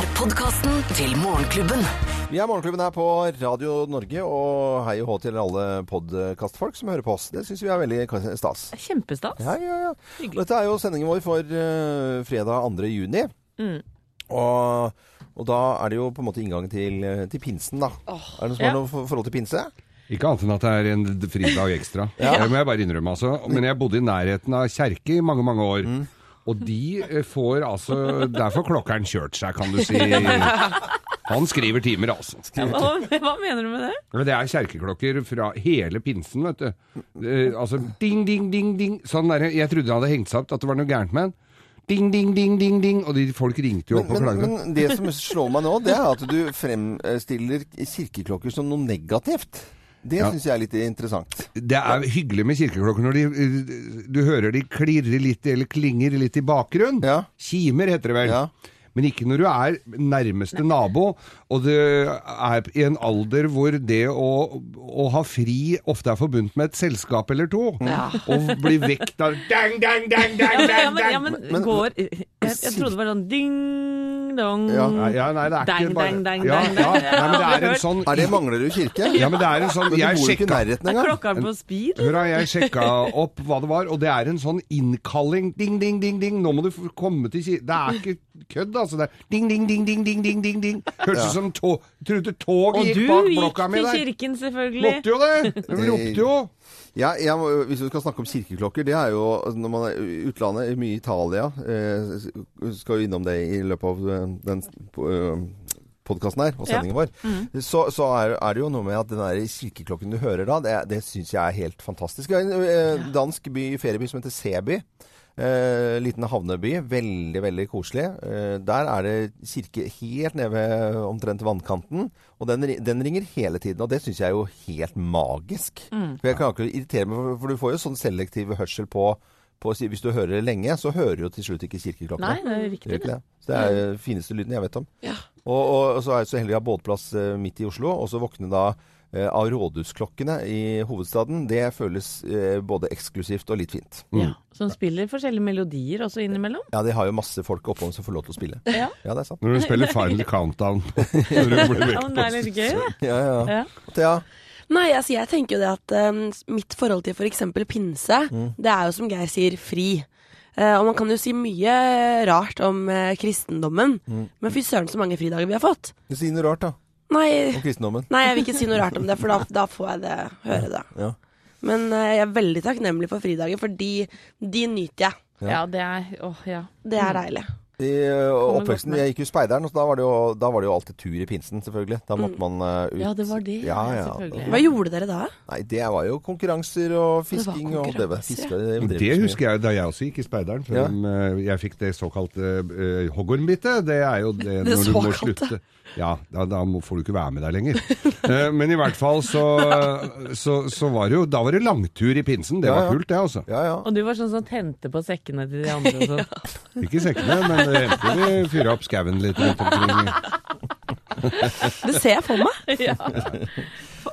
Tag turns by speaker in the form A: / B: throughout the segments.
A: er podkasten til Morgenklubben.
B: Vi er Morgenklubben her på Radio Norge, og hei og hå til alle podkastfolk som hører på oss. Det syns vi er veldig stas.
C: Kjempestas.
B: Ja, ja, ja. Dette er jo sendingen vår for uh, fredag 2. juni.
C: Mm.
B: Og, og da er det jo på en måte inngang til, eh, til pinsen, da. er det noen som
C: Ja.
B: har noe for- forhold til pinse?
D: Ikke annet enn at det er en fridag ekstra. Det må jeg bare innrømme, altså. Men jeg bodde i nærheten av kjerke i mange, mange år.
B: Mm.
D: Og de eh, får altså Der får klokkeren kjørt seg, kan du si. Han skriver timer, altså.
C: Hva, hva mener du med det?
D: Det er kjerkeklokker fra hele pinsen, vet du. Eh, altså ding, ding, ding, ding. Sånn der, jeg trodde det hadde hengt seg opp, at det var noe gærent med den. Ding, ding, ding, ding, ding. Og de folk ringte jo opp og
B: Men,
D: klaget.
B: men det som slår meg nå, det er at du fremstiller kirkeklokker som noe negativt. Det
D: Ja.
B: syns jeg er litt interessant.
D: Det er hyggelig med kirkeklokker når de, eh, du hører de klirrer litt eller klinger litt i bakgrunnen.
B: Ja.
D: Kimer heter det vel.
B: Ja.
D: Men ikke når du er nærmeste nabo, og det er i en alder hvor det å, å ha fri ofte er forbundet med et selskap eller to. Og bli vekt av dang, dang, dang,
C: dang,
D: dang,
C: men, ja, men, ja, men,
B: Men-
C: går jeg, jeg trodde det var sånn ding dong.
B: Ja.
D: Ja, nei, det er
C: Dang,
D: ikke bare
C: dang, dang,
D: ja,
C: dang,
D: ja, nei, men det er en sånn
B: Er det Manglerud kirke?
D: Ja, men det er en sånn
B: Men du
D: Jeg
B: bor ikke i
D: sjekka
B: nærheten
C: Er
B: engang.
C: klokka på speed?
D: Hør da, jeg sjekka opp hva det var, og det er en sånn innkalling. Ding, ding, ding, ding. Nå må du komme til kirken. Det er ikke kødd, altså. Det er ding, ding, ding, ding, ding, ding, ding, ding. Hørtes ut som tog. Trodde toget
C: Og
D: gikk
C: du
D: bak
C: gikk
D: blokka mi
C: til kirken, selvfølgelig.
D: Måtte jo det! De ropte jo.
B: Ja, jeg hvis vi skal snakke om kirkeklokker, det er jo altså, når man er utlandet, mye Italia eh, Skal jo innom det i løpet av eh, den eh, podkasten her og
C: Ja.
B: sendingen vår. Så, så er, er det jo noe med at den der kirkeklokken du hører da, det, det syns jeg er helt fantastisk. Det er en eh, dansk by, ferieby som heter Seby. Eh, liten havneby. Veldig, veldig koselig. Eh, der er det kirke helt nede ved omtrent vannkanten. Og den, den ringer hele tiden. Og det syns jeg er jo helt magisk. For jeg kan ikke irritere meg, for- du får jo sånn selektiv hørsel på, på Hvis du hører det lenge, så hører du jo til slutt ikke kirkeklokkene.
C: Nei, det er riktig.
B: det? Så det er den fineste lyden jeg vet om. Og, og, og så er jeg så heldig å ha båtplass eh, midt i Oslo, og så våkne da av rådhusklokkene i hovedstaden. Det føles eh, både eksklusivt og litt fint.
C: Ja, som spiller forskjellige melodier også innimellom.
B: Ja, de har jo masse folk oppom som får lov til å spille.
C: Ja.
B: Ja, det er sant.
D: Når du spiller Final Countdown. Når du blir
C: Ja, men det er litt gøy, det.
B: Ja, ja.
C: Ja.
B: Thea?
E: Nei, altså jeg tenker jo det at eh, mitt forhold til f.eks. pinse, det er jo som Geir sier, fri. Uh, og man kan jo si mye rart om uh, kristendommen, men fy søren så mange fridager vi har fått.
B: Si noe rart, da.
E: Nei,
B: Om kristendommen.
E: nei, jeg vil ikke si noe rart om det, for da, da får jeg det, høre det.
B: Ja.
E: Men uh, jeg er veldig takknemlig for fridagen, for de, de nyter jeg.
C: Ja, det er Åh, ja.
E: Det er deilig.
B: I
C: uh,
B: oppveksten. Jeg gikk jo speideren, og da var, det jo, da var det jo alltid tur i pinsen, selvfølgelig. Da måtte man uh, ut.
C: Ja, det var det.
B: Ja, ja.
C: selvfølgelig.
E: Hva gjorde dere da?
B: Nei, det var jo konkurranser og
E: var
B: fisking og det var fiske,
E: ja.
B: det,
D: Det husker jeg da jeg også gikk i speideren. For
B: Ja.
D: jeg fikk det såkalte uh, hoggormbitet. Det er jo det,
E: Det
D: når du må slutte. Ja, da, da får du ikke være med der lenger. Eh, men i hvert fall så, så, så var det jo Da var det langtur i pinsen. Det
B: Ja,
D: var kult, det, altså.
B: Ja, ja.
C: Og du var sånn som tente på sekkene til de andre og sånn.
D: Ikke sekkene, men det hendte vi fyra opp skauen litt rundt omkring.
E: Det ser jeg for meg.
C: ja.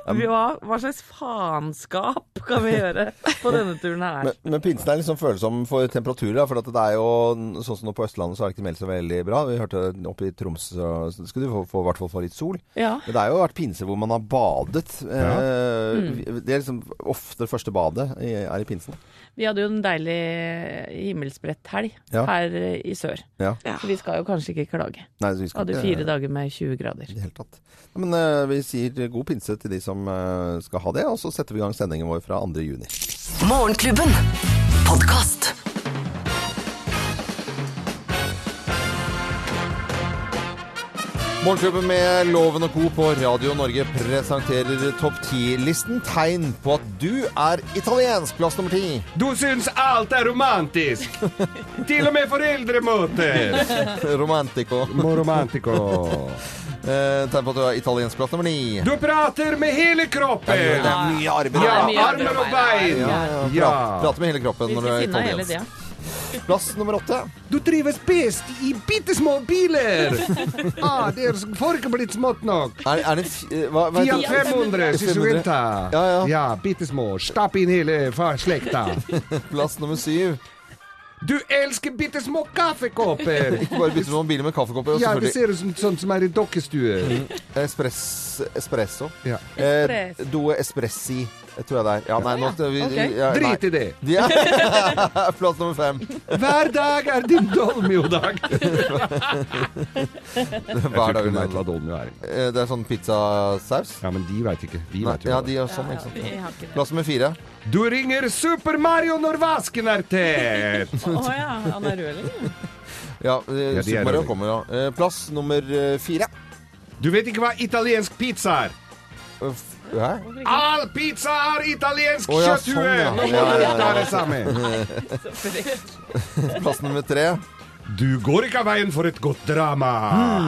C: Hva, hva slags faenskap kan vi gjøre på denne turen her?
B: Men, men pinsen er liksom følsom for temperaturer. For at det er jo sånn som nå på Østlandet så har det ikke meldt så veldig bra. Vi hørte oppe i Troms så skulle du få, få, i hvert fall få litt sol.
C: Ja.
B: Men det har jo vært pinse hvor man har badet. Eh, Det er liksom ofte det første badet er i pinsen.
C: Vi hadde jo en deilig himmelsbredt helg
B: Ja.
C: her eh, i sør.
B: Ja.
C: Så vi skal jo kanskje ikke klage.
B: Nei, vi skal
C: Hadde
B: ikke-
C: fire dager med 20 grader.
B: I det hele tatt. Men eh, vi sier god pinse til de som eh, skal ha det, og så setter vi i gang sendingen vår fra 2. juni.
A: Morgenklubben. Podcast.
B: Morgenklubben med Loven og Co. på Radio Norge presenterer topp 10-listen. Tegn på at du er italiensk. Plass nummer ti.
D: Du syns alt er romantisk! Til og med foreldremøter!
B: Romantico.
D: Mo romantico.
B: Eh, tegn på at du er italiensk. Plass nummer ni.
D: Du prater med hele kroppen!
B: Det er mye arbeid.
D: Ja,
C: mye
D: armer og bein!
B: Ja, ja,
D: Ja.
B: Prat, prate med hele kroppen når du er italiensk. Plass nummer åtte.
D: Du trives best i bitte små biler! Ah, det for ikke blitt smått nok.
B: Er, er det eh, hva, hva
D: Fiat 500, Sisuenta.
B: Ja, ja.
D: ja bitte små. Stapp inn hele slekta.
B: Plass nummer syv.
D: Du elsker bitte små kaffekopper!
B: Ikke bare bytte biler med kaffekopper.
D: Ja, det ser ut som sånn som er i dokkestuer.
B: espress, espresso.
D: Ja.
B: Eh,
C: Espresso.
B: Due espressi, eh, tror jeg det er. Ja, nei, nå vi,
C: Ok.
B: ja, nei.
D: Drit i det!
B: Ja. Plass nummer fem.
D: Hver dag er din dolmio-dag!
B: Hver dag.
D: vet hva dolmio er.
B: Eh, Det er sånn pizzasaus.
D: Ja, men de veit ikke. Vi
B: Nei,
D: vet jo
B: ja,
D: hva det er.
B: sånn, ikke sant.
C: Jeg har ikke det.
B: Plass nummer fire.
D: Du ringer Super Mario når vasken er tett!
C: Å ja, han er rødlig
B: Ja, eh,
D: Ja, de er
B: Super Mario kommer, ja. Eh, Plass nummer eh, fire.
D: Du vet ikke hva italiensk pizza er?
B: Eh, f-?
D: All pizza har italiensk
B: oh, ja,
D: kjøtthue!
B: sånn, ja.
D: Nå må
B: Ja,
D: du
B: ja, ja.
D: ta det sammen.
B: Plass nummer tre.
D: Du går ikke av veien for et godt drama.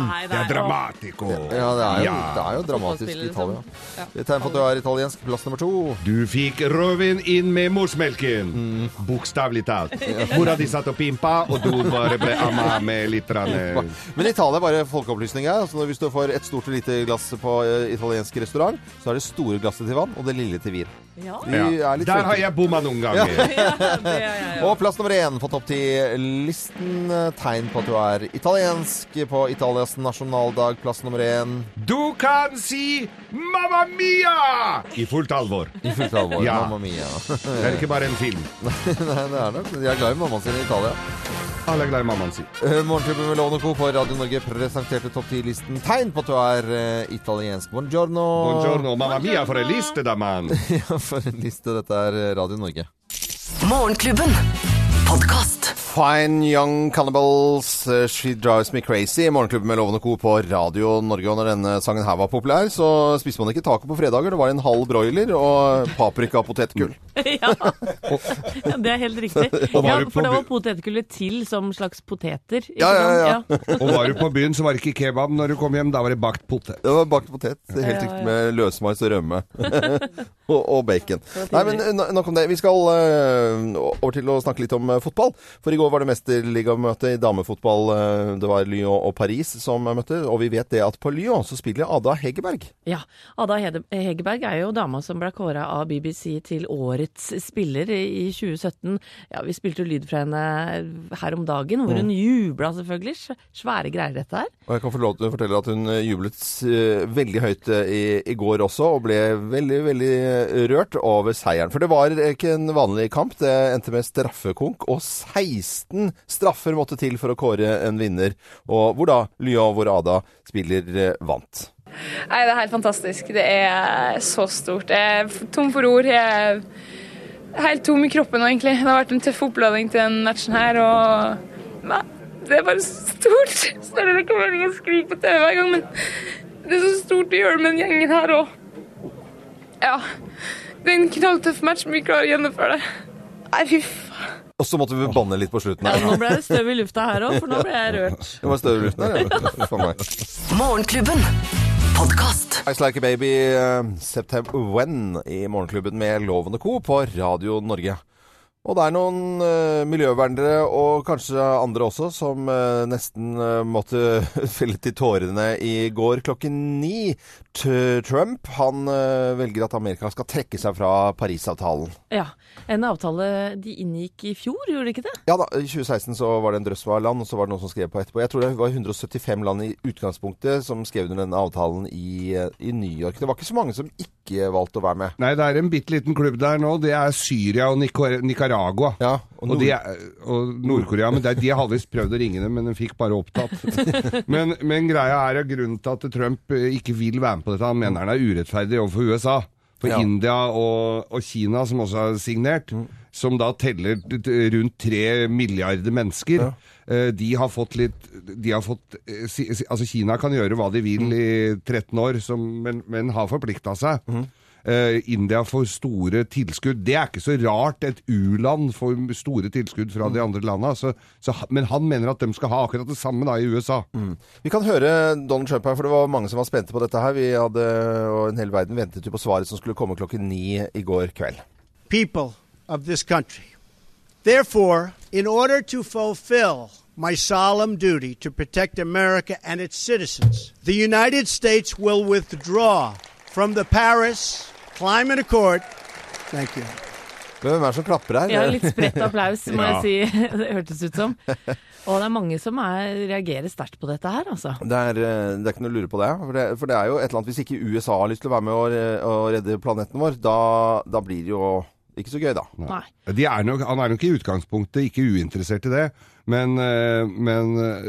C: Nei,
D: Det er dramatico.
B: Ja, det er jo,
D: Ja.
B: det er jo dramatisk i Italia.
C: ja.
B: Det er tegn på at du er italiensk. Plass nummer to.
D: Du fikk rødvin inn med morsmelken.
B: Mm.
D: Bokstavelig talt. Mora di satt og pimpa, og du bare ble amma med litt rann, eh,
B: Men Italia er bare folkeopplysning her. Altså, hvis du får et stort og lite glass på eh, italiensk restaurant, så er det store glasset til vann og det lille til vin.
C: Ja,
D: ja.
B: er
D: Der har jeg bomma noen ganger.
C: er
B: Og plass nummer én på topp ti-listen. Tegn på at du er italiensk på Italias nasjonaldag. Plass nummer én.
D: Du kan si 'Mamma Mia' i fullt alvor.
B: I fullt alvor.
D: Ja.
B: Mamma mia.
D: Det er ikke bare en film.
B: Nei, det er nok. De er glad i mammaen sin i Italia.
D: Alle er glad i mammaen sin.
B: Morgenklubben med Lovende Co. på Radio Norge presenterte topp ti-listen. Tegn på at du er uh, italiensk. Buongiorno.
D: Buongiorno, mamma mia, for en liste da, mann.
B: For en liste. Dette er Radio Norge.
A: Morgenklubben. Podkast.
B: Fine Young Cannibals, eh, She Drives Me Crazy. Morgenklubben med Lovende Co. på Radio Norge. Og når denne sangen her var populær, så spiste man ikke taco på fredager. Det var en halv broiler og paprika og potetgull.
C: Ja. ja, det er helt riktig. Ja, for da var potetgullet til som slags poteter.
B: Ja, ja, ja.
D: Og var du på byen, så var det ikke kebab. Når du kom hjem, da var det bakt potet.
B: Det var bakt potet. Helt riktig med løsmais og rømme. og, og bacon. Nei, men eh, nok om det. Vi skal uh, over til å snakke litt om fotball. For i går var det mesterligamøte i damefotball. eh, det var Lyon og Paris som møtte. Og vi vet det at på Lyon så spiller Ada Hegerberg.
C: Ja, Ada Hegerberg er jo dama som ble kåra av BBC til årets spiller i i 2017. Ja, Vi spilte lyd fra henne her om dagen, hvor hun jubla selvfølgelig. Svære greier dette her.
B: Og jeg kan få lov til å fortelle at hun eh, jublet eh, veldig høyt i, i går også, og ble veldig, veldig rørt over seieren. For det var ikke en vanlig kamp. Det endte med straffekonk, og 16 straffer måtte til for å kåre en vinner. Og hvor da Lyon, hvor Ada spiller, eh, vant.
F: Nei, det er helt fantastisk. Det er så stort. Jeg er tom for ord. Jeg er helt tom i kroppen egentlig. Det har vært en tøff oppladning til den matchen her, og Nei, det er bare stort. Større enn ikke meningen å skrike på TV hver gang, men det er så stort å gjøre med den gjengen her òg. Ja. Det er en knalltøff match, men vi klarer å gjennomføre det. Nei, fy faen.
B: Og så måtte vi banne litt på slutten. her.
C: Ja, nå ble det støv i lufta her òg, for nå ble jeg rørt.
B: Det var støv i luften her, ja. For meg.
A: Morgenklubben. Podcast.
B: Ice Like a Baby, eh, September When i Morgenklubben med Lovende Co. på Radio Norge. Og det er noen uh, miljøvernere, og kanskje andre også, som uh, nesten uh, måtte felle til tårene i går klokken ni. T Trump han velger at Amerika skal trekke seg fra Parisavtalen.
C: Ja, En avtale de inngikk i fjor, gjorde de ikke det?
B: Ja da, i 2016 så var det en drøss av land, og så var det noen som skrev på etterpå. Jeg tror det var 175 land i utgangspunktet som skrev under denne avtalen i, i New York. Det var ikke så mange som ikke valgte å være med.
D: Nei, det er en bitte liten klubb der nå. Det er Syria og Nicar Nicaragua.
B: Ja, og Nord-
D: og Nord-Korea. Men det er, de har aldri prøvd å ringe dem, men de fikk bare opptatt. men, men greia er grunnen til at Trump eh, ikke vil være med på dette. Han mener han er urettferdig overfor USA. For
B: Ja.
D: India og, og Kina, som også har signert,
B: Mm.
D: som da teller rundt tre milliarder mennesker, eh, de har fått litt de har fått, eh, si, si, Altså Kina kan gjøre hva de vil
B: Mm.
D: i 13 år, som, men, men har forplikta seg.
B: Mm.
D: Eh, India får store tilskudd. Det er ikke så rart et u-land får store tilskudd fra de andre landa. Så, så, men han mener at de skal ha akkurat det samme da i USA.
B: Vi kan høre Donald Trump her, for det var mange som var spente på dette her. Vi hadde, og en hel verden ventet jo på svaret som skulle komme klokken ni i går kveld.
G: people of this country. Therefore, in order to fulfill my solemn duty to protect America and its citizens, the United States will withdraw from the Paris Climate Accord. Thank you.
B: Hvem er det som klapper her?
C: Ja, litt spredt applaus, må
D: Ja.
C: jeg si. Det hørtes ut som. Og det er mange som er, reagerer sterkt på dette her, altså.
B: Det er, eh, det er ikke noe å lure på det. For, det. for det er jo et eller annet Hvis ikke USA har lyst til å være med og, og redde planeten vår, da, da blir det jo ikke så gøy, da.
C: Nei.
D: De er nok, han er nok i utgangspunktet ikke uinteressert i det, men, eh, men eh,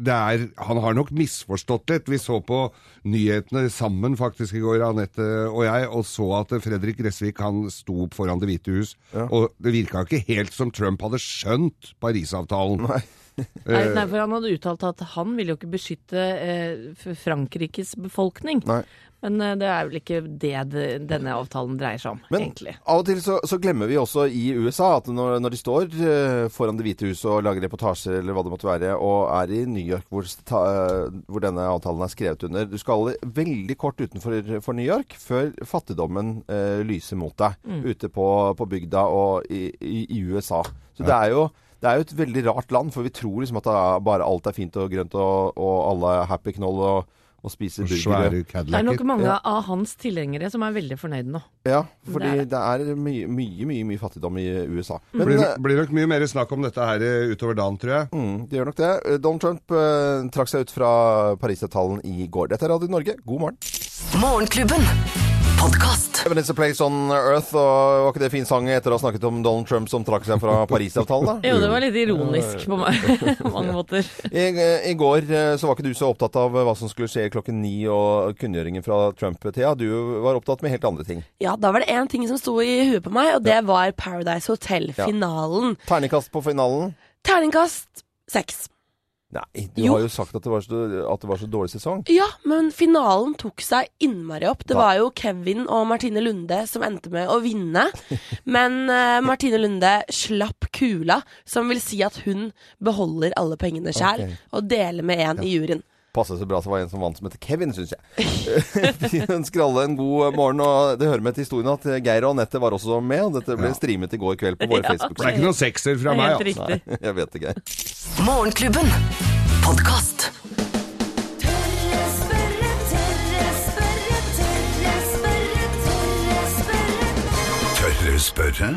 D: det er, han har nok misforstått litt. Vi så på nyhetene sammen faktisk i går, Anette og jeg, og så at Fredrik Gressvik han sto opp foran Det hvite hus. Og det virka ikke helt som Trump hadde skjønt Parisavtalen.
B: Nei.
C: Nei, nei, for han hadde uttalt at han ville jo ikke beskytte eh, Frankrikes befolkning.
B: Nei.
C: Men eh, det er vel ikke det, det denne avtalen dreier seg om,
B: Men
C: egentlig.
B: av og til så, så glemmer vi også i USA at når, når de står eh, foran Det hvite huset og lager reportasjer eller hva det måtte være, og er i New York hvor, eh, hvor denne avtalen er skrevet under Du skal veldig kort utenfor for New York før fattigdommen eh, lyser mot deg ute på, på bygda og i, i, i USA. Så det er jo det er jo et veldig rart land, for vi tror liksom at det er bare alt er fint og grønt, og, og alle er happy knoll og, og spiser burgere.
C: Det er nok mange
B: Ja.
C: av hans tilhengere som er veldig fornøyde nå.
B: Ja, fordi
C: Det er
B: det er mye, mye, mye, mye fattigdom i USA. Men
D: Blir,
B: eh,
D: blir nok mye mer snakk om dette her eh, utover dagen, tror jeg.
B: mm, det gjør nok det. Eh, Donald Trump eh, trakk seg ut fra Parisavtalen i går. Dette er Radio Norge. God morgen.
A: Morgenklubben. Podkast.
B: it's a place on earth, og var ikke det fin sang etter å ha snakket om Donald Trump som trakk seg fra Parisavtalen, da?
C: Jo, det var litt ironisk på meg, mange måter.
B: I, I går eh, så var ikke du så opptatt av hva som skulle skje klokken ni og kunngjøringen fra Trump, Thea. Du var opptatt med helt andre ting.
E: Ja, da var det én ting som sto i huet på meg, og det var Paradise Hotel-finalen.
B: Terningkast på finalen.
E: Terningkast seks.
B: Nei, du
E: Jo.
B: har jo sagt at det, var så, at det var så dårlig sesong.
E: Ja, men finalen tok seg innmari opp. Det var jo Kevin og Martine Lunde som endte med å vinne. Men uh, Martine Lunde slapp kula, som vil si at hun beholder alle pengene sjæl
B: okay.
E: og deler med en i juryen.
B: Passet så bra så var det en som vant som heter Kevin, syns jeg. Vi ønsker alle en god morgen, og det hører med til historien at Geir og Anette var også med. og Dette ble streamet i går kveld på våre
C: Ja.
D: Det er ikke noen sekser fra meg, altså.
C: riktig.
B: Jeg vet det, Geir.
A: Morgenklubben. Podcast.
H: Tørre spørre, tørre spørre, tørre spørre,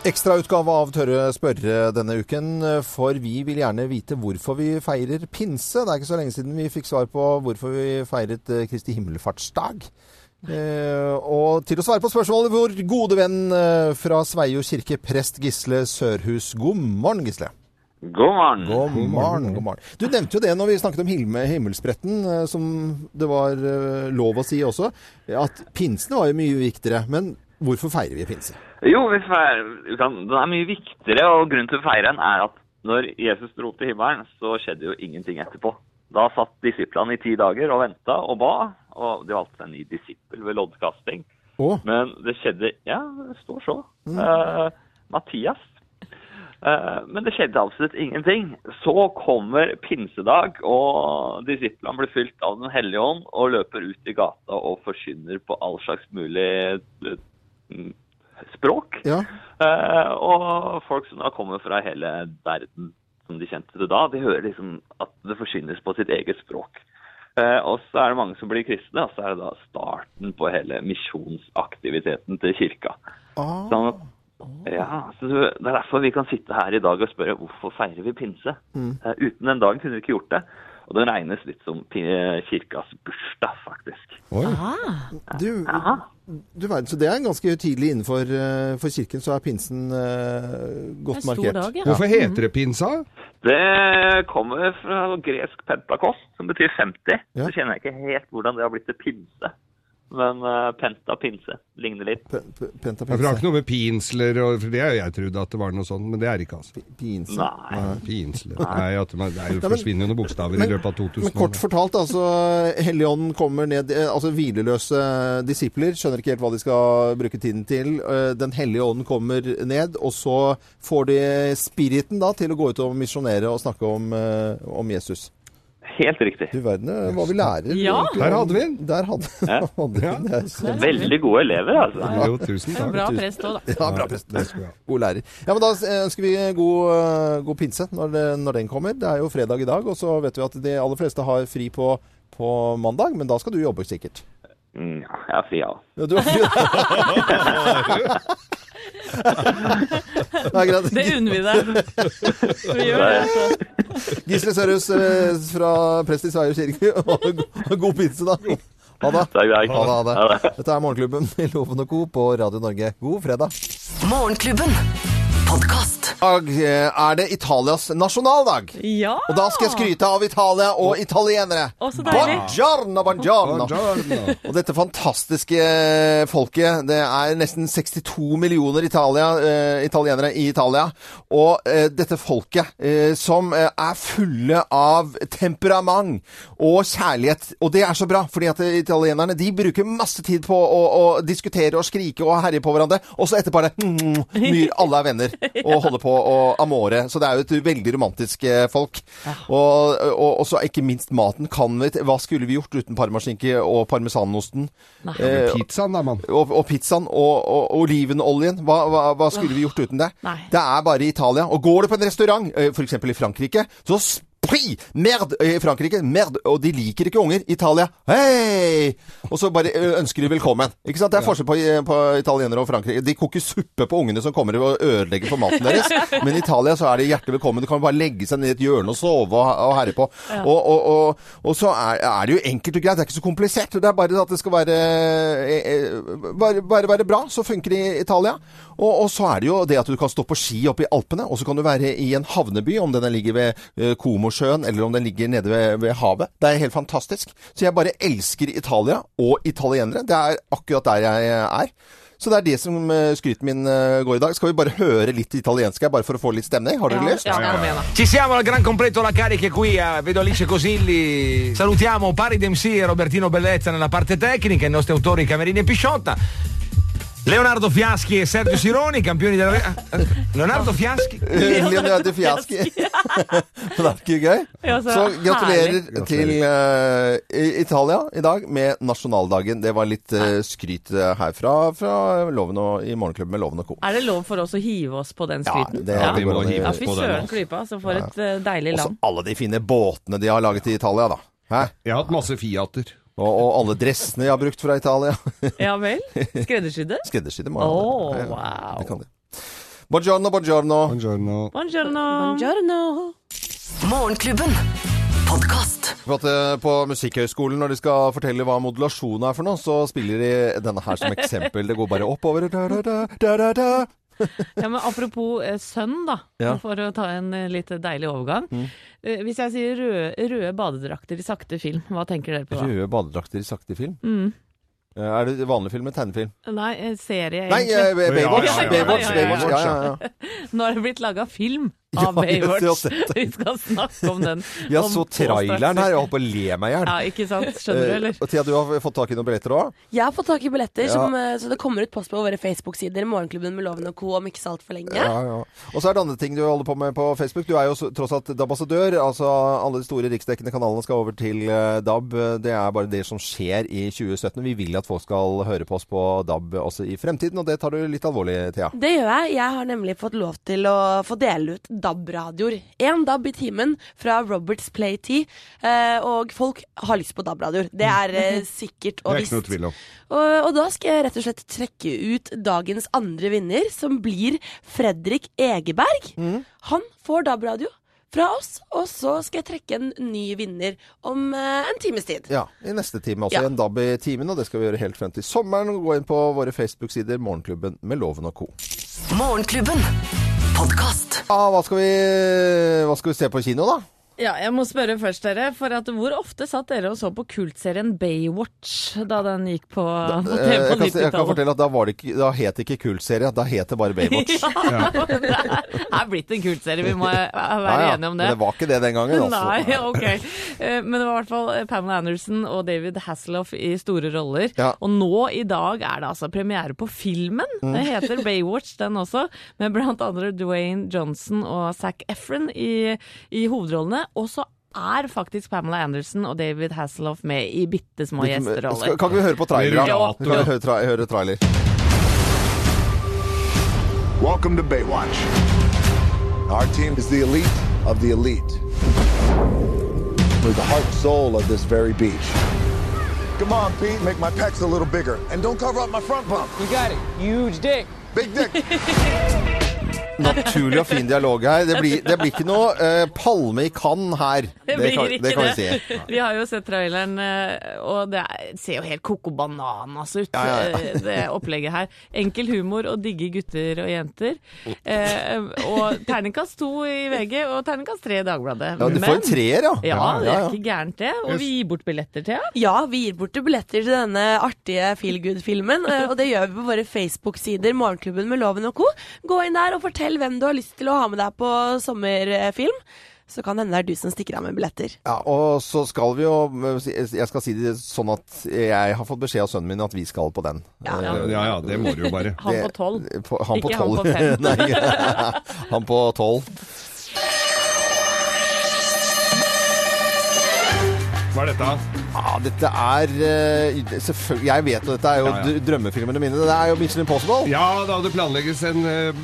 B: Ekstrautgave av Tørre spørre denne uken, for vi vil gjerne vite hvorfor vi feirer pinse. Det er ikke så lenge siden vi fikk svar på hvorfor vi feiret eh, Kristi himmelfartsdag. Eh, og til å svare på spørsmålet, vår gode venn eh, fra Sveio kirke, prest Gisle Sørhus. God morgen, Gisle.
I: God morgen.
B: God morgen, god morgen. Du nevnte jo det når vi snakket om Hilme himmelspretten, eh, som det var lov å si også, at pinsen var jo mye viktigere. Men hvorfor feirer vi pinse?
I: Jo, vi feirer, den er mye viktigere, og grunnen til å feire den er at når Jesus dro til himmelen, så skjedde jo ingenting etterpå. Da satt disiplene i ti dager og venta og ba, og de valgte seg en ny disippel ved loddkasting.
B: Oh.
I: Men det skjedde Ja, det står så. Eh, Mathias. Uh, men det skjedde absolutt ingenting. Så kommer pinsedag, og disiplene blir fylt av Den hellige ånd og løper ut i gata og forkynner på all slags mulig eh, språk.
B: ja.
I: Eh, og folk som da kommer fra hele verden, som de kjente det da, de hører liksom at det forsynes på sitt eget språk. Eh, og så er det mange som blir kristne, og så er det da starten på hele misjonsaktiviteten til kirka.
B: Ah.
I: Sånn at, ja, så Det er derfor vi kan sitte her i dag og spørre hvorfor feirer vi pinse. Eh, uten den dagen kunne vi ikke gjort det. Og den regnes litt som kirkas bursdag, faktisk.
D: Oi.
B: Du, du verden, så det er ganske tidlig innenfor eh, for kirken, så er pinsen uh, godt
C: er
B: markert.
C: dag, ja.
D: Hvorfor heter det pinsa?
I: Det kommer fra gresk pentakost, som betyr 50.
B: Ja.
I: Så kjenner jeg ikke helt hvordan det har blitt til pinse. Men uh, penta pinse ligner litt.
B: P- p- Penta
D: Ja, for det har ikke noe med pinsler og For det har jeg trodd at det var noe sånt, men det er ikke altså.
B: Pinsler.
I: Nei.
D: Pinsler Nei, at man, det er jo
B: Nei,
D: forsvinner jo noen bokstaver
B: Men-
D: i løpet av 2000
B: Men kort fortalt, altså Helligånden kommer ned eh, Altså hvileløse disipler skjønner ikke helt hva de skal bruke tiden til. Eh, Den hellige ånden kommer ned, og så får de spiriten da til å gå ut og misjonere og snakke om, eh, om Jesus.
I: Helt riktig.
B: Du verden eh, hva vi lærer.
C: Ja.
D: Der hadde vi den.
B: Der hadde,
I: Ja.
B: hadde vi den. Er
I: Veldig gode elever, altså.
D: Jo, tusen takk.
C: Bra prest òg, da.
B: Ja, bra prest. God lærer. Ja, men Da eh, ønsker vi god, eh, god pinse når, når den kommer. Det er jo fredag i dag, og så vet vi at de aller fleste har fri på, på mandag, men da skal du jobbe sikkert.
I: Mm, ja, jeg er fri, ja.
B: Ja, du er fri. er.
C: Det unner vi deg. Vi gjør det. altså.
B: Gisle Sørhus eh, fra prest i Sveier kirke. Og God pinse, da. Ha det.
I: Takk, takk.
B: Ha det, ha det. Dette er Morgenklubben i Loven og Co. på Radio Norge. God fredag.
A: Morgenklubben. Podkast.
B: Dag eh, er det Italias nasjonaldag.
C: Ja!
B: Og da skal jeg skryte av Italia og italienere. Buongiorno, buongiorno. Og dette fantastiske eh, folket, det er nesten 62 millioner Italia, uh, italienere i Italia. Og uh, dette folket uh, som er fulle av temperament og kjærlighet. Og det er så bra, fordi at italienerne de bruker masse tid på å, å diskutere og skrike og herje på hverandre. Og så etterpå er det mm, myr, alle er venner og holder på og amore. Så det er jo et veldig romantisk folk. folk. Og, og, og så ikke minst maten. Kan vi, hva skulle vi gjort uten parmaskinke og parmesanosten? Eh,
D: Pizzaen, da, mann.
B: og, og pizzaen og, og olivenoljen. Hva, hva, hva skulle vi gjort uten det?
C: Nei.
B: Det er bare i Italia. Og går du på en restaurant, eh, f.eks. i Frankrike, så spri! Merd! I Frankrike, merd! Og de liker ikke unger. Italia, hei! Og så bare ønsker de velkommen. Ikke sant? Det er forskjell på, eh, på italienere og Frankrike. De koker suppe på ungene som kommer og ødelegger for maten deres. Men i Italia så er de hjertelig velkommen. De kan bare legge seg ned i et hjørne og sove og, og herre på. Og, og, og, og så er, er det jo enkelt og greit. Det er ikke så komplisert. Det er bare at det skal være eh, eh, bare, bare være bra. Så funker det i Italia. Og, og så er det jo det at du kan stå på ski oppe i Alpene, og så kan du være i en havneby, om den ligger ved eh, Komosjøen eller om den ligger nede ved, ved havet. Det er helt fantastisk. Så jeg bare elsker Italia og italienere. Det er akkurat der jeg er. Så det er det som eh, skryten min eh, går i dag. Skal vi bare høre litt italiensk her, bare for å få litt stemning? Har dere lyst?
C: Ja, ja, da.
J: Ci siamo al gran completo la carica qui, vedo Alice Cosilli. Salutiamo Pari Dempsey e Robertino Bellezza nella parte tecnica, i nostri autori Camerini e Pisciotta. Leonardo Fiaschi e Sergio Sironi, campioni della... eh, Leonardo Fiaschi?
B: Leonardo Fiaschi. det er ikke gøy?
C: Så
B: gratulerer
C: herlig.
B: til uh, Italia i dag med nasjonaldagen. Det var litt uh, skryt eh, herfra fra Loven og, i Morgenklubben med Loven og Co.
C: Er det lov for oss å hive oss på den
B: Ja,
C: skryten?
B: det-
C: ja.
B: vi må hive
C: ja,
B: oss
C: fy
D: på den,
C: søren
D: altså.
C: klypa. Så for et uh, deilig
B: Og så alle de fine båtene de har laget i Italia, da. Hæ?
D: Jeg har hatt masse Fiater.
B: Og, og alle dressene jeg har brukt fra Italia.
C: Ja vel? Skreddersydde?
B: Skreddersydde må jeg ha. Ja, ja.
C: wow.
B: Det kan de. Buongiorno, buongiorno.
D: Buongiorno.
C: Buongiorno.
E: Buongiorno.
A: Morgenklubben. Podkast.
B: Eh, På Musikkhøgskolen, når de skal fortelle hva modulasjon er for noe, så spiller de denne her som eksempel. Det går bare oppover. Da, da, da, da, da, da.
C: Ja, men Apropos eh, sønn, da,
B: Ja.
C: for å ta en eh, litt deilig overgang. Eh, hvis jeg sier røde, røde badedrakter i sakte film, hva tenker dere på da?
B: Røde badedrakter i sakte film.
C: Mm.
B: Eh, Er det vanlig film eller tegnefilm?
C: Nei, serie, egentlig.
B: Nei, Baywatch!
D: Ja, ja, ja.
B: Baywatch,
C: Ja, ja, ja.
B: Baywatch, ja, ja, ja.
C: Nå har det blitt laga film av Baywatch. Vi skal snakke om den.
B: Vi
C: har
B: så traileren her, jeg holdt på å le meg i hjel.
C: Ja, ikke sant? Skjønner du, eller?
B: Eh, og Thea, du har fått tak i noen billetter òg?
E: Jeg har fått tak i billetter,
B: Ja.
E: som, eh, så det kommer ut post på våre Facebook-sider. Morgenklubben med Loven og Co. om ikke så altfor lenge.
B: Ja, ja. Og så er det andre ting du holder på med på Facebook. Du er jo tross alt ambassadør. Altså alle de store riksdekkende kanalene skal over til eh, DAB. Det er bare det som skjer i 2017. Vi vil at folk skal høre på oss på DAB også i fremtiden, og det tar du litt alvorlig, Thea.
E: Det gjør jeg. Jeg har nemlig fått lov til å få dele ut DAB-radioer. Én DAB i timen fra Roberts Play 10. Eh, og folk har lyst på DAB-radioer. Det er eh, sikkert
D: Det er ikke noe tvil om.
E: Og, og da skal jeg rett og slett trekke ut dagens andre vinner, som blir Fredrik Egeberg. Han får DAB-radio fra oss, og så skal jeg trekke en ny vinner om eh, en times tid.
B: Ja, i neste time også.
E: Ja.
B: En DAB i timen, og det skal vi gjøre helt frem til sommeren. Gå inn på våre Facebook-sider, Morgenklubben med Loven og co.
A: Morgenklubben. Podkast.
B: Ah, hva, hva skal vi se på kino, da?
C: Ja, jeg må spørre først, dere. For at hvor ofte satt dere og så på kultserien Baywatch da den gikk på, på
B: Eh,
C: TV på
B: kan, jeg kan fortelle at da, var det ikke, da het det ikke Kultserie, da het det bare Baywatch.
C: Ja, det er- er blitt en kultserie, vi må være
B: Ja, ja.
C: enige om det.
B: Men
C: det.
B: var ikke det den gangen, altså.
C: Nei, ok. Eh, Men det var i hvert fall Pamela Anderson og David Hasselhoff i store roller.
B: Ja.
C: Og nå i dag er det altså premiere på filmen.
B: Mm.
C: Det heter Baywatch, den også. Med blant andre Dwayne Johnson og Zac Efron i, i hovedrollene. Og så er faktisk Pamela Anderson og David Hasselhoff med i bitte små gjesteroller.
B: kan vi høre på
D: trailer?
B: Ja. Kan vi høre, tra høre trailer?
K: Welcome to Baywatch. Our team is the elite of the elite. We're the heart and soul of this very beach. Come on, Pete, make my pecs a little bigger. And don't cover up my front bump.
L: You got it. Huge dick.
K: Big dick.
B: Naturlig og fin dialog her. Det blir, det blir ikke noe uh, palme i kann her.
C: Det det,
B: kan, det kan vi si.
C: Vi har jo sett traileren, eh, og det er, ser jo helt koko bananas ut,
B: Ja, ja, ja.
C: eh, det opplegget her. Enkel humor og digge gutter og jenter. Uh, og terningkast to i VG og terningkast tre i Dagbladet.
B: Ja, du får en treer, ja.
C: Ja,
B: Ja,
C: det er ikke gærent det. Og vi gir bort billetter til ja.
E: Ja, vi gir bort billetter til denne artige feel good-filmen. Og det gjør vi på våre Facebook-sider, Morgenklubben med Loven og co. Gå inn der og fortell hvem du har lyst til å ha med deg på sommerfilm. Så kan hende det er du som stikker av med billetter.
B: Ja, og så skal vi jo Jeg skal si det sånn at jeg har fått beskjed av sønnen min at vi skal på den.
E: Ja.
B: ja,
D: Ja ja, det må du jo bare.
C: Han på tolv.
B: på- Han på
C: Ikke han på fem.
B: Nei, han på tolv.
D: Hva er dette?
B: Ja, dette er eh, selvfølgelig Jeg vet jo dette er jo
D: Ja, ja.
B: drømmefilmene mine. Det er jo Mission Impossible.
D: Ja, da det planlegges en eh,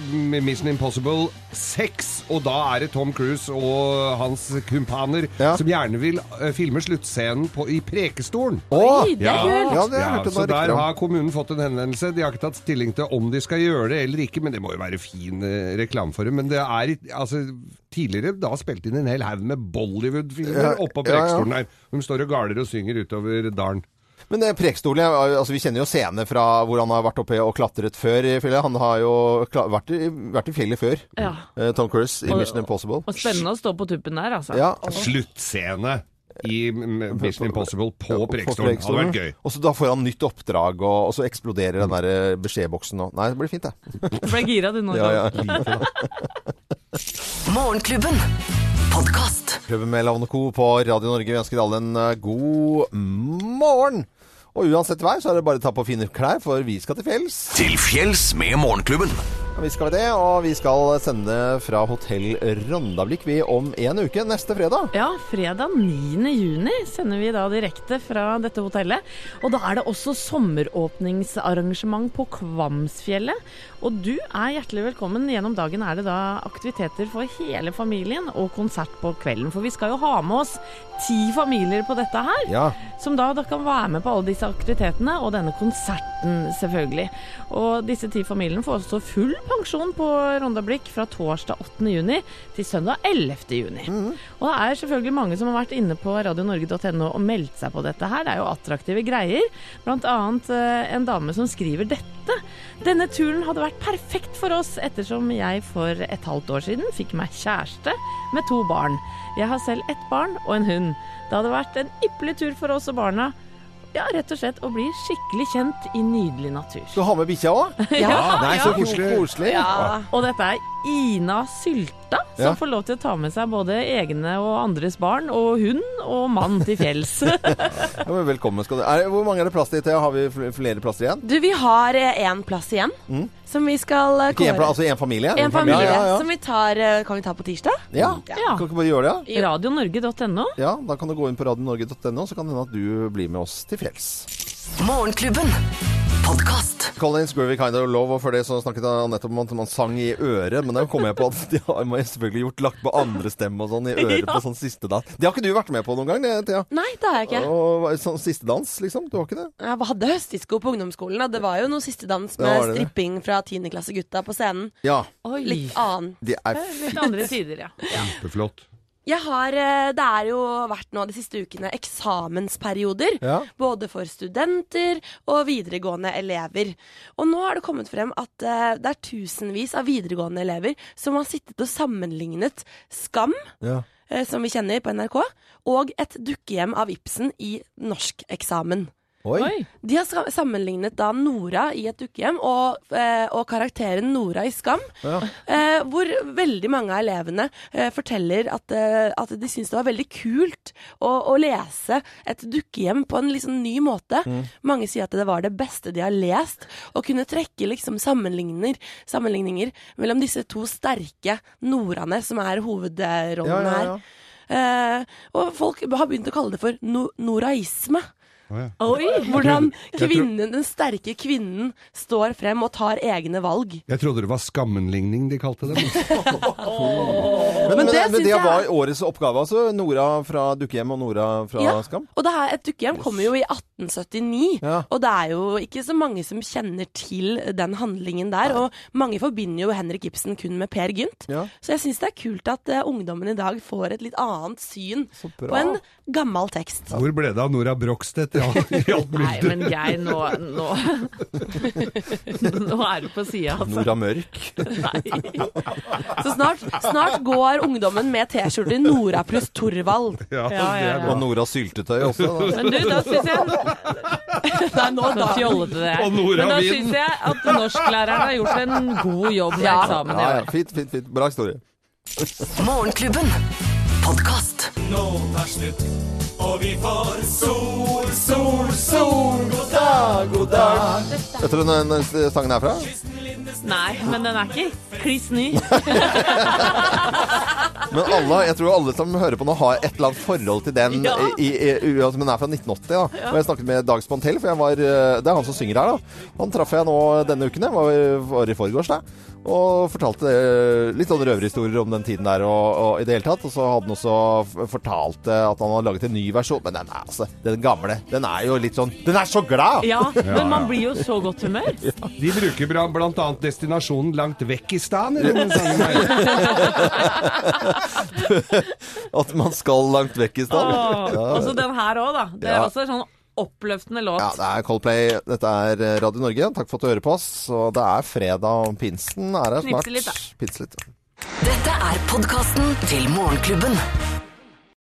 D: Mission Impossible 6, og da er det Tom Cruise og hans kumpaner
B: Ja.
D: som gjerne vil eh, filme sluttscenen på, i Prekestolen.
B: Åh,
C: Oi, det er kult!
B: Ja, det ja,
D: så der har kommunen fått en henvendelse. De har ikke tatt stilling til om de skal gjøre det eller ikke, men det må jo være fin reklame for dem. Men det er altså Tidligere da spilte inn en hel haug med Bollywood-filmer oppå. Prekestolen der. De står og galer og synger utover dalen.
B: Men det Prekestolen, altså vi kjenner jo scener fra hvor han har vært oppe og klatret før i fjellet. Han har jo vært, i, vært i fjellet før,
C: Ja.
B: eh, Tom Cruise, i
C: Og-
B: Mission Impossible.
C: Og spennende å stå på tuppen der, altså.
B: Ja,
D: Sluttscene i Mission Impossible på
B: prekstolen
D: Prekestolen. Hadde vært gøy.
B: Og så da får han nytt oppdrag, og, og så eksploderer den der eh, beskjedboksen. Og, nei, det blir fint, det.
C: Du ble gira du nå.
B: Ja, ja.
A: Morgenklubben. Podkast.
B: Klubben med Lavn Co. på Radio Norge. Vi ønsker alle en eh, god morgen. Og uansett vær, så er det bare å ta på fine klær, for vi skal til fjells.
M: Til fjells med Morgenklubben.
B: Vi skal det, og vi skal sende fra hotell Rondablikk vi om en uke, neste fredag.
C: Ja, fredag 9. juni sender vi da direkte fra dette hotellet. Og da er det også sommeråpningsarrangement på Kvamsfjellet. Og du er hjertelig velkommen. Gjennom dagen er det da aktiviteter for hele familien og konsert på kvelden. For vi skal jo ha med oss ti familier på dette her.
B: Ja.
C: Som da, da kan være med på alle disse aktivitetene og denne konserten, selvfølgelig. Og disse ti familiene får også full pensjon på Rondablikk fra torsdag 8. juni til søndag 11. juni. Og det er selvfølgelig mange som har vært inne på radionorge.no og meldt seg på dette her. Det er jo attraktive greier. Blant annet eh, en dame som skriver dette. Denne turen hadde vært perfekt for oss ettersom jeg for et halvt år siden fikk meg kjæreste med to barn. Jeg har selv ett barn og en hund. Det hadde vært en ypperlig tur for oss og barna. Ja, rett og slett å bli skikkelig kjent i nydelig natur.
B: Du har med bikkja òg?
C: Ja,
B: Nei, så
C: ja.
B: koselig. koselig.
E: Ja.
C: Og dette er Ina Sylta som
B: Ja.
C: får lov til å ta med seg både egne og andres barn, og hund og mann til fjells.
B: Ja, men velkommen skal du. Er, hvor mange er det plass til? Har vi flere plasser igjen?
E: Du, vi har én plass igjen som vi skal eh,
B: Ikke en plass, altså en familie?
E: En familie
B: Ja, ja, ja.
E: som vi tar eh, Kan vi ta på tirsdag?
B: ja.
C: Ja.
B: Kan ikke bare gjøre det? ja?
C: Radionorge.no.
B: Ja, da kan du gå inn på radionorge.no, så kan det hende at du blir med oss til fjells.
A: Morgenklubben. Podkast.
B: Collins, Groovy Kind of Love, og før det så snakket han nettopp om at man sang i øret, men da kom jeg på at de har man selvfølgelig gjort lagt på andre stemme og sånn i øret
C: Ja.
B: på sånn siste dans. Det har ikke du vært med på noen gang, det, Thea?
E: Nei, det har jeg ikke.
B: Og sånn siste dans, liksom? Du har ikke det?
E: Jeg hadde høstdisko på ungdomsskolen. og Det var jo noe siste dans med
B: det?
E: stripping fra tiendeklassegutta på scenen.
B: Ja.
C: Oi.
E: Litt annen.
B: Det er
C: Litt andre sider, ja. ja.
D: Kjempeflott.
E: Jeg har, eh, Det er jo vært nå de siste ukene eksamensperioder.
B: Ja.
E: Både for studenter og videregående elever. Og nå har det kommet frem at eh, det er tusenvis av videregående elever som har sittet og sammenlignet Skam,
B: Ja.
E: eh, som vi kjenner på NRK, og et dukkehjem av Ibsen i norskeksamen.
B: Oi.
C: Oi.
E: De har sammenlignet da Nora i et dukkehjem og, eh, og karakteren Nora i Skam.
B: Ja.
E: Eh, hvor veldig mange av elevene eh, forteller at, eh, at de syns det var veldig kult å, å lese et dukkehjem på en liksom ny måte. Mange sier at det var det beste de har lest. Å kunne trekke liksom sammenligninger, sammenligninger mellom disse to sterke Noraene som er hovedrollen
B: Ja, ja, ja.
E: her. Eh, og folk har begynt å kalle det for no noraisme.
C: Oi!
E: Hvordan kvinnen, den sterke kvinnen står frem og tar egne valg.
D: Jeg trodde det var skammenligning de kalte det.
B: Men, men,
E: det
B: men, det
E: jeg
B: var årets oppgave, altså. Nora fra Dukkehjem og Nora fra
E: Ja,
B: Skam.
E: og det her, et dukkehjem kommer jo i 1879, og det er jo ikke så mange som kjenner til den handlingen der. Og mange forbinder jo Henrik Ibsen kun med Per Gynt.
B: Ja.
E: Så jeg syns det er kult at uh, ungdommen i dag får et litt annet syn på en gammel tekst.
D: Hvor ble det av Nora Brogstedt i alt,
C: Nei, men Geir, nå Nå, nå er du på sida, altså.
B: Nora Mørk.
E: Så snart, snart går ungdommen med T-skjorte Nora pluss Torvald.
D: Ja,
C: Ja, ja, ja.
B: Og Nora Syltetøy også. Da.
C: Men du, da syns jeg
E: Nei, nå da.
C: fjollete det er. Men da syns jeg at norsklæreren har gjort en god jobb med eksamen i
B: Ja,
C: år.
B: ja, fint, fint, fint. Bra historie.
A: Morgenklubben. Podkast.
H: Nå tar slutt, og vi får sol, sol, sol. God dag, god dag.
B: Vet du hvor den sangen er fra?
C: Nei, men den er ikke kliss ny.
B: Men alle, jeg tror alle som hører på nå, har et eller annet forhold til den.
C: Ja.
B: I, i, i, altså, men den er fra 1980. da. Og jeg snakket med Dag Spantell, for jeg var, eh, det er han som synger her. da. Han traff jeg nå denne uken. Jeg var, var i forgårs da. Og fortalte eh, litt sånn røverhistorier om den tiden der og, og i det hele tatt. Og så hadde han også fortalt at han hadde laget en ny versjon. Men den, er, altså, den gamle, den er jo litt sånn Den er så glad!
C: Ja, men man blir jo så godt humør.
D: De bruker bra- blant annet destinasjonen langt vekk i stan. i denne sangen.
B: At man skal langt vekk i stan.
C: Åh,
B: Ja.
C: Og så den her òg, da. Det er
B: Ja.
C: også sånn oppløftende låt.
B: Ja, det er Coldplay. Dette er eh, Radio Norge. Takk for at du hører på oss. Og det er fredag, og pinsen er her snart.
C: Knipse litt, da.
B: Pinse litt.
A: Dette er podkasten til Morgenklubben.